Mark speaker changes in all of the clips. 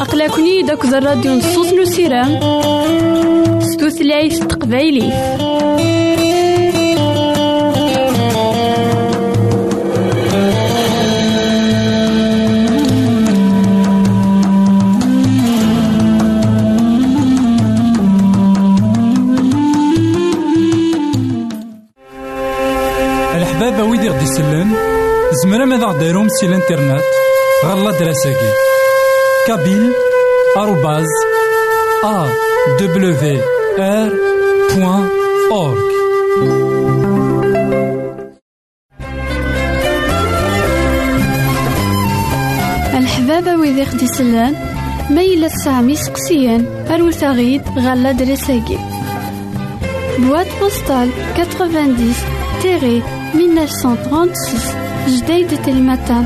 Speaker 1: أقلكني داك الراديو نصوص نسيرام ستوثلايف تقبايلي.
Speaker 2: زمرا ماذا غديرهم سي الانترنت غالا دراساكي كابيل آروباز أ دبليو آر بوان أورك
Speaker 1: الحبابة ويدي خدي سلان ميلة سامي سقسيان أروثاغيد غالا دراساكي Boîte postale 90 1936 Jdeï de Telmata,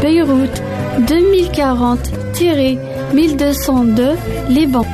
Speaker 1: Beyrouth 2040-1202, Liban.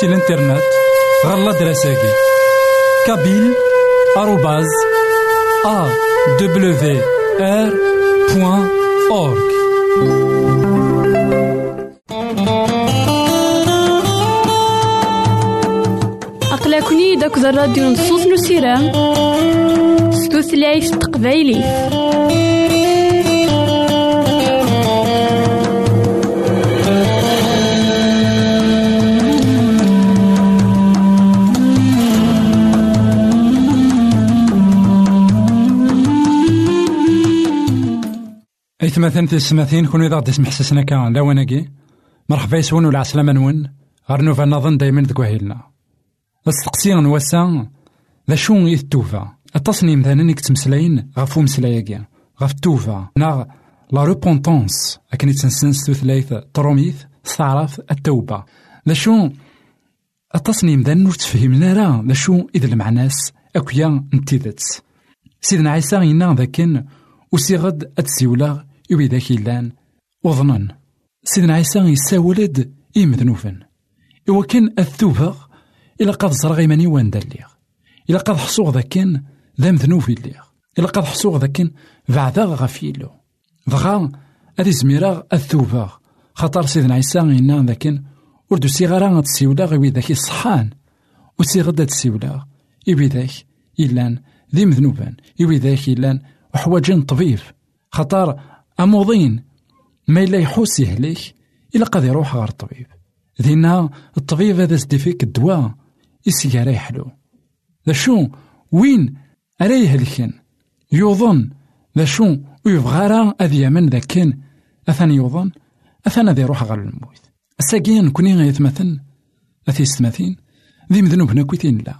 Speaker 2: سي الانترنت غالا دراساكي. كابيل آروباز أ دبليو آر بوان أورك
Speaker 1: أقلكني داك الراديو نصوص نسيرام ستوثلايف تقبايلي.
Speaker 2: إثمثن تسمثين كون إذا غدي سمح سسنا كان لاواناكي مرحبا يسون ولا عسلامة نون. غير نوفا نظن دايما ذك وهيلنا السقسي نوسا ذا شو إذ توفا التصنيم ذا كتمسلاين غفو مسلاياكي غف توفا نا لا روبونتونس أكن يتنسنس توثلايث تروميث. ستعرف التوبة. ذا شو التصنيم ذا نور تفهمنا راه ذا شو إذ المعناس. أكويا نتيذت. سيدنا عيسى ينا ذاكن. وسيغد أتسيولا يوي ذاك لأن وظنن. سيدنا عيسى يساولد إمذنوفن إوا كان الثوبة إلا قد زرغ إيماني وان داليغ إلا قد حصوغ ذاكن ذا مذنوف الليغ إلا قد حصوغ ذاكن بعدا غفيلو. دغا أدي زميرا الثوبة خاطر سيدنا عيسى إنا ذاكن وردو سيغارا تسيولا غيوي ذاك الصحان وسيغد تسيولا يوي ذاك إلان ذي مذنوبان. يوي ذاك إلان وحواجين طبيب. خطار أموضين. ما إلا يحوس يهلك إلا قد يروح غير الطبيب. دينا الطبيب هذا سديفيك الدواء. يسيا يحلو. ذا شو؟ وين؟ أرا يهلكن. يوظن ذا شو؟ ويبغى راه أذ من ذا كان أثان يوظن أثان ذي يروح غير الموت. الساقين كوني غيثمثن أثي ستماثين ذي مذنوبنا كويتين لا.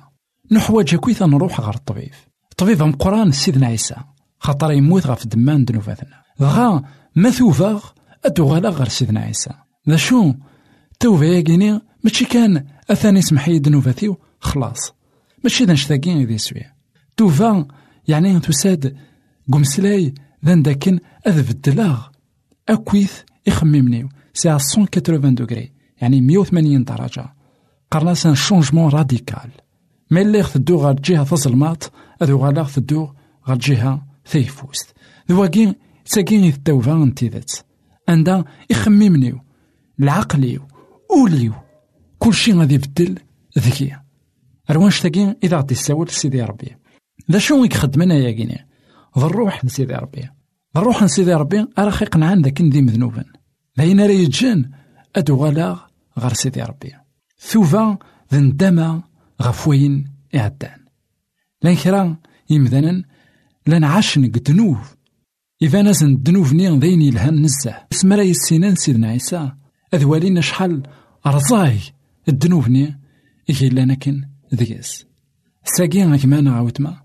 Speaker 2: نحواج كويتا نروح غير الطبيب. الطبيب قرآن سيدنا عيسى. خاطر يموت غف دمان دنوفاتنا دغا ما توفاغ أدوغالا غير سيدنا عيسى ذا شو توفا ياكيني ماشي كان أثاني سمحي دنوفاتيو خلاص ماشي ذا نشتاقين ذي سويا توفا يعني تساد قمسلاي ذا داكن أذ بدلاغ أكويث يخممنيو سي 180 دوغري يعني 180 درجة قرنا سان شونجمون راديكال مي اللي خدو غا جهة تظلمات أذو غالا خدو غا جهة ثيفوست ذواكي ساكين يتوفا انتيذات عندها يخممنيو العقليو أوليو كلشي غادي يبدل ذكي روانش تاكين إذا غادي يساول سيدي ربي ذا شو يخدمنا يا كيني ذا الروح لسيدي ربي ذا الروح لسيدي ربي أرا قنعان ذاك ذي مذنوبا ذاين راه يجن أدو غالا غير سيدي ربي ثوفا ذا ندما غف وين إعدان لأن كرا يمذنن لأن عاشن قدنوب إذا نازن الدنوب ذين يلهان نزه سمرا يسينان سيدنا عيسى. أذوالينا شحال أرزاي الدنوب نيغ إيه لنا كن ذيس ساقي غيمانا عاوتما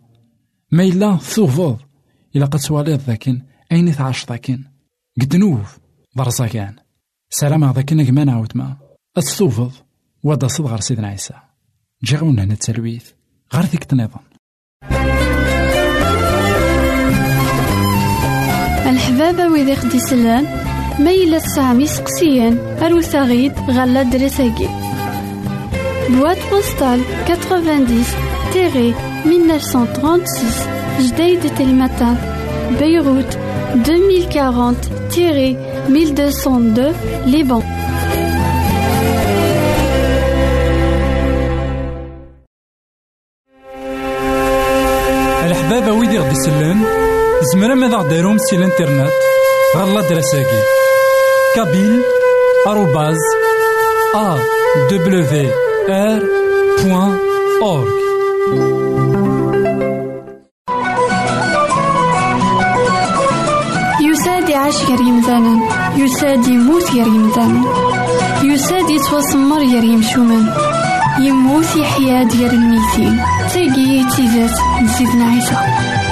Speaker 2: ما. إلا ثوفض إلا قد سواليض ذاكن. أين ثعاش ذاكن. قدنوب برزاكان سلام ذاكن غيمانا عاوتما أتثوفض ودا صدغر سيدنا عيسى. جيغون هنا التلويث. غير ذيك تنظم
Speaker 1: الحبابة ويدي خدي سلان ميلة سامي سقسيان أروثاغيد غالا دريساكي. بواد بوستال 90 تيري 1936 جديد تلمتان بيروت 2040 تيري 1202
Speaker 2: زمرا ماذا غديرهم سي الانترنت غالا دراساكي كابيل آروباز أ دبليو آر بوان أورك
Speaker 1: يساد يعيش غير يمثالا يساد يموت غير يمثالا يساد يتوسمر غير يمشومان يموت يحيا ديال الميتين تاقي تيزات نزيدنا عيسى.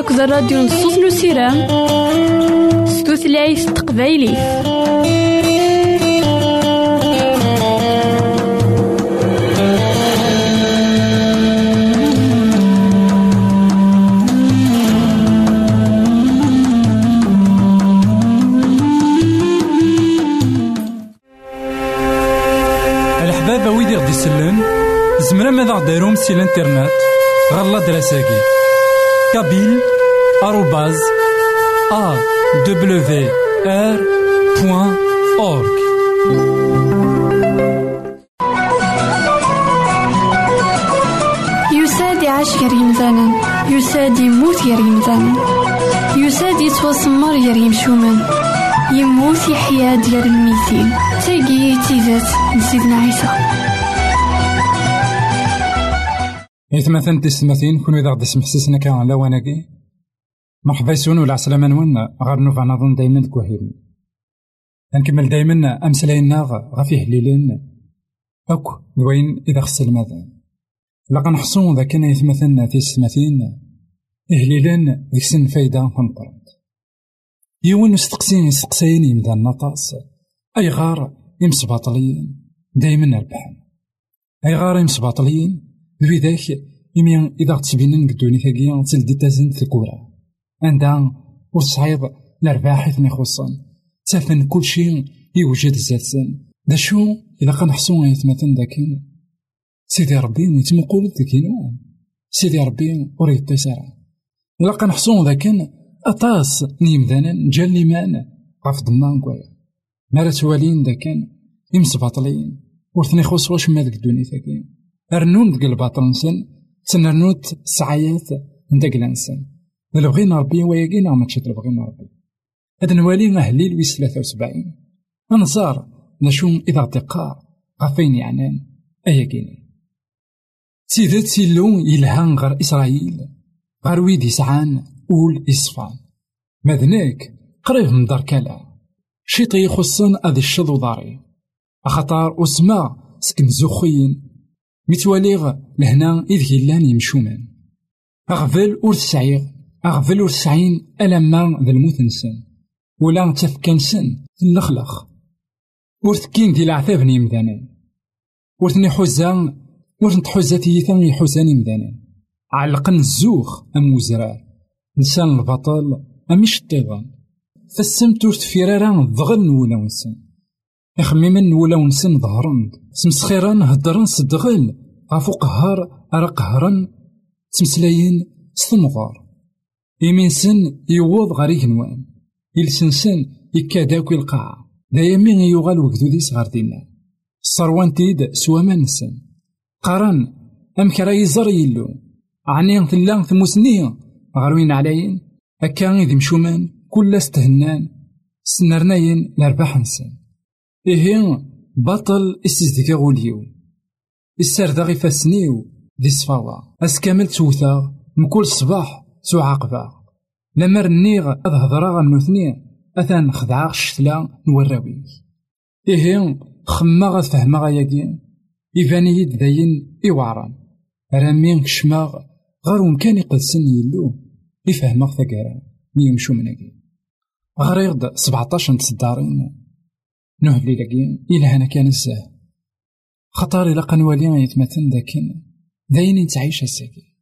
Speaker 1: الراديو نصوص نسيرام ستوثلايف تقبايلي.
Speaker 2: الحباب ويدي غدي يسلم زمرا ماذا غديرهم سي الانترنت غالا دراساكي arrobase awr.org
Speaker 1: يساد يعيش غير يمثالا يساد يموت غير يمثالا يساد يتوسمر غير يمشومان يموت يحيا ديال الميتين. تيجي تيزات نسيدنا عيسى.
Speaker 2: إثمثن تسمثين كون إذا غدي سمحسسنا كان لا وناكي مرحبا يسون ولا عسلامة نون غير نوفا نظن دايما كوهيل. نكمل دايما أمسلاينا غافي هليلين أك دوين إذا خص المذان لقا نحصون ذا كان يتمثلنا في السماثين. إهليلان ذيك سن فايدة تمقرد يوين استقسين يستقسين يمدى النطاس أي غار يمسباطلين دايما ربحان أي غار يمسباطلين بذاك إمي إذا تبينن قدوني ثاقيا تلدي تازن في الكورة عندها وصعيب الأرباح إثني خصان تافن كل شيء يوجد زاتسن دا شو إذا قنحسو يتمثل داكين سيدي ربي يتمقول ذكينو سيدي ربي أريد تسارع إلا قنحسو ذاكن أطاس نيمدانا جال ليمان غاف ضمان كوايا مالا توالين داكن يمسباطلين ورثني خوص واش ما ذك الدنيا ثاكين رنون ذك الباطل نسن تنرنوت سعيات نداك لانسان لو بغينا ربي وياكينا ما تشد بغينا ربي هاد نوالي أهليل ويس ثلاثة وسبعين أنصار نشوم إذا اعتقار غفين يعنان أياكيني سيدات سيلو يلهان غير إسرائيل غير ويد يسعان أول إصفان مذناك قريب من دار كلا شيطي يخصن أذي الشضو داري أخطار أسما سكن زخين متواليغ لهنا إذ يلان يمشومان. أغفل أور تسعيغ أغفل أور تسعين ألما ذا الموت نسن ولا تفكان سن النخلخ ورثكين دي العذاب نيمدانا ورثني حزان ورثنت حزا تيثا يحزان يمدانا علقن الزوخ أم وزرار نسان البطل أم الطيغان فالسمت ورث فرارا إخميمن ولا ونسن ظهرن سمسخيران هدرن صدغل غافو قهار أرا قهرن تمسلاين ستمغار يمين سن يوض غريك نوان يلسنسن يكاداك القاعة دايا مين يوغال وكدوديس غار دينا الصروان تيد سوا ما نسن قارن أم كرا يزر يلو عني تلا ثموسني غروين عليين أكا إذ مشومان كل استهنان سنرناين لرباح نسن إيه بطل استزدكا غوليو السر داغي فاسنيو دي صفاوة أسكامل توثا مكل صباح سو عقبة لمر نيغ أذ هضرا غنوثني أثان خدعا شتلا نوراوي إيه خما غاد فهما غاياكي إيفاني داين إوعران رامين كشما غير ومكان يقدسن يلو يفهما ثقارا نيمشو مناكي غريغ سبعطاش نتصدارين نهبلي لاكي إلا هنا كان الزاه خطر إلا قنوالي يتمثل داكن داين تعيش الساكي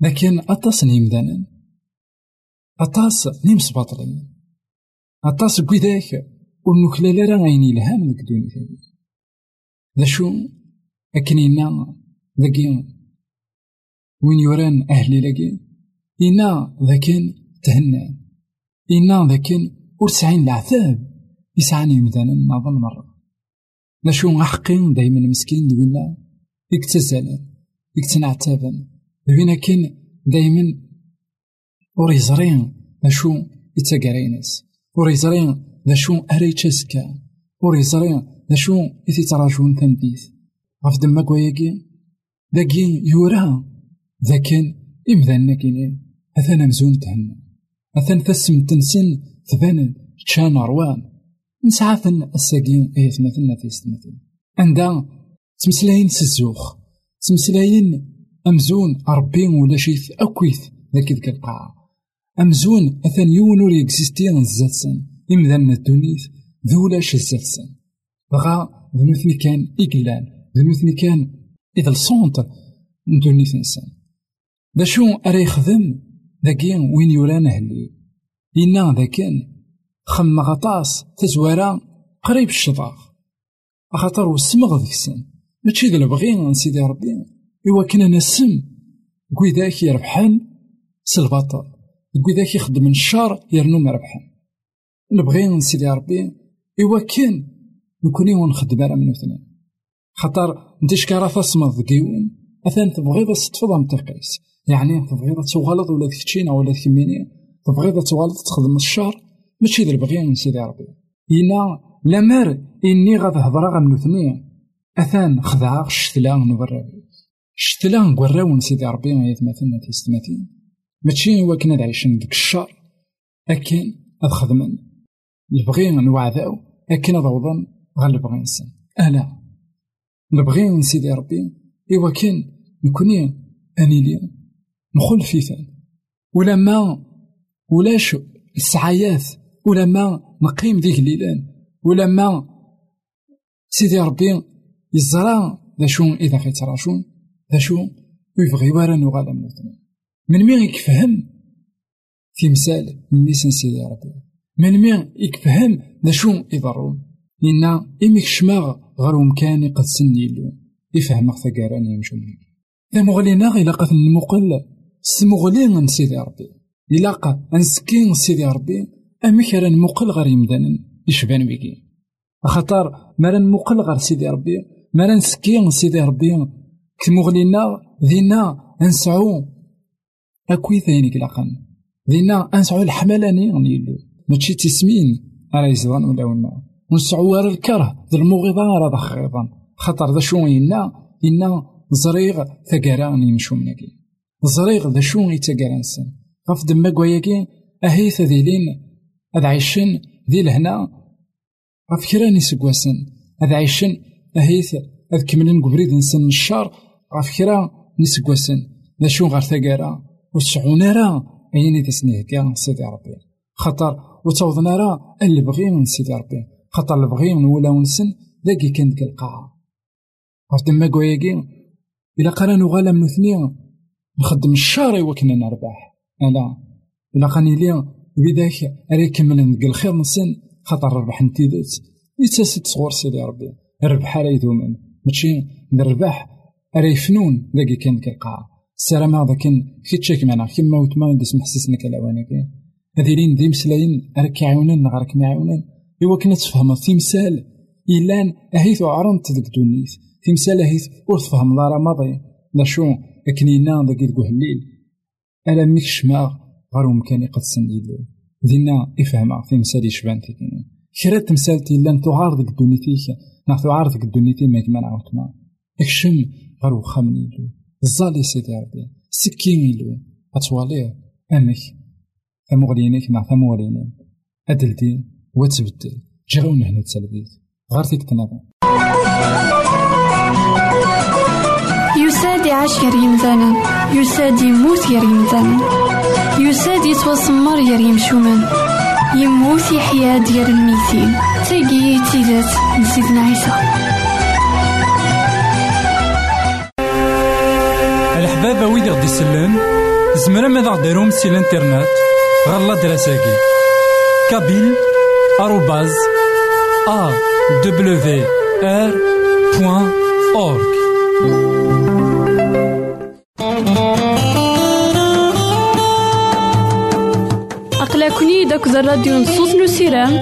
Speaker 2: لكن أطاس نيمدانا أطاس نيمس باطلين. أطاس كويداك ونكلا راه غاين يلهان ديك الدنيا ذا شو أكنينا ذاكي وين يوران أهلي لاكي إنا ذاكن تهنى إنا ذاكن ورسعين العذاب. يسعني مثلا نظن مرة. لا شو حقين دايما مسكين دوينا يكتزالا يكتنعتابا بينا كان دايما وريزرين اشو يتقرينس. وريزرين اشو أريتشاسكا وريزرين اشو يتراجون تنبيث. غف دما كواياكي داكي يورا. ذاكن إمذانا كينين أثانا مزون تهنا أثان فسم تنسن ثبان تشان روان نسعافن الساقين. إيه ثمثلنا في ستمثل عندها تمسلاين سزوخ تمسلاين أمزون أربين ولا شيث أكويث ذاك ذاك القاعة أمزون أثان يون ور يكزيستي الزاتسن إمذان الدونيث ذولاش الزاتسن بغا ذنوثني كان إقلال. ذنوثني كان إذا الصونت ندونيث إنسان. دا شو أرا يخدم ذاكي وين يوران أهلي إنا ذاكن خم غطاس تزوارا قريب الشطاغ أخاطر وسمغ ذيك السن ماشي ذا البغي سيدي ربي. إوا كنا نسم. كويداك يربحان سلباطل. كويداك يخدم الشر يرنو مربحان نبغي سيدي ربي. إوا كان نكوني ونخدم على من اثنين خاطر انت شكارا تصمد كيون اثان تبغي بس تفضل تقيس. يعني تبغي تغلط ولا تكتشينا ولا تكميني تبغي تغلط تخدم الشر ماشي ذا البغي من سيدي ربي. إنا لمر إني غاد هضرا غا اثنين أثان خدعا شتلا نبرابي شتلا نقراو سيدي ربي يتمثلنا في ستماتين ماشي هو كنا عايشين ديك الشر أكن أد خدمن البغي نوعداو أكن ضوضا غير البغي نسن. ألا نبغي سيدي ربي. إوا كان نكوني أني لي نخل فيثان. ولا ما ولاش السعايات ولا ما نقيم ديك الليلان ولا ما سيدي ربي يزرع ذا شو إذا خيتراشون ذا شو ويبغي ورا نغالا من من مين يكفهم من نيسان سيدي ربي؟ من مين يكفهم ذا شو يضرون؟ لأن إميك شماغ غير مكاني قد سني له يفهم ثقاراني يمشون ذا مغلينا غيلا قد نمقل سمغلين سيدي ربي. إلاقا أنسكين سيدي ربي. أمك راه نمقل غير يمدانا يشبان بيكي خاطر ما نمقل غير سيدي ربي ما نسكين سيدي ربي كمغلينا ذينا أنسعو أكوي ثاني كلاقا ذينا أنسعو الحملاني غنيلو ماشي تسمين راه يزغن ولا ونا ونسعو الكره ذا المغيضة راه ضخيضا خاطر ذا شو إنا إنا زريغ ثقارا يمشو منكي زريغ ذا شو يتقارا نسن غف دما كواياكي أهيث ذيلين أذ عيشن ذي لهنا غف كرا أذ عيشن أهيث أذ كملن قبريد نسن الشار غف كرا نسقواسن ذا شو غار ثقارا وسعونا راه أيني تسنيه كا سيدي ربي. خاطر وتوضنا راه اللي بغي سيدي ربي. خاطر اللي بغي ولا ونسن ذاكي كان ديك القاعة. عرفت ما كواياكي إلا قرا نغالا من اثنين نخدم الشهر وكنا نربح. ألا إلا قاني لي بذاك أري كمل ندق الخير نسن خاطر ربح نتيدت يتسد صغور سيدي ربي. الربح راه يدومن ماشي نربح. أري فنون ذاكي كان كالقاع السلام ما كان كي تشيك معنا كيما وتما ندس محسسنا كلاوانك هذي لين دي مسلاين راك يعاونن نغرك معاونن إوا كنا تفهم تمثال إلان أهيث عرنت ذك دونيث. تمثال أهيث ور تفهم لا راه ماضي لا شو أكنينا ذاك الليل ألا ميك شماغ غير مكاني قد سنديلو دينا إفهمها تمثال يشبان تيكيني كرا تمثالتي لأن تعارض ديك دونيتيك نا تعارض ديك دونيتي ما كمان عاوتما. اكشم غير وخا منيلو الزالي سيدي ربي سكينيلو أتواليه أمك ثمغلينيك مع ثمغلينين أدلتي وتبدل. جاون هنا تسلبيت غير فيك تنظر
Speaker 1: يساد يعيش غير يمثالا يساد يموت غير يمثالا يساد يتوسمر غير يمشومان يموت يحيا ديال الميتين تيجي تيزات لسيدنا عيسى.
Speaker 2: الحبابة ويدي غدي يسلم زمرا ماذا غديرهم سي الإنترنت؟ غالا دراساكي كابيل آروباز awr.org
Speaker 1: أقلكني داك الراديو نصوص نسيران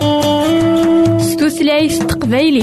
Speaker 1: ستوثلايف تقبايلي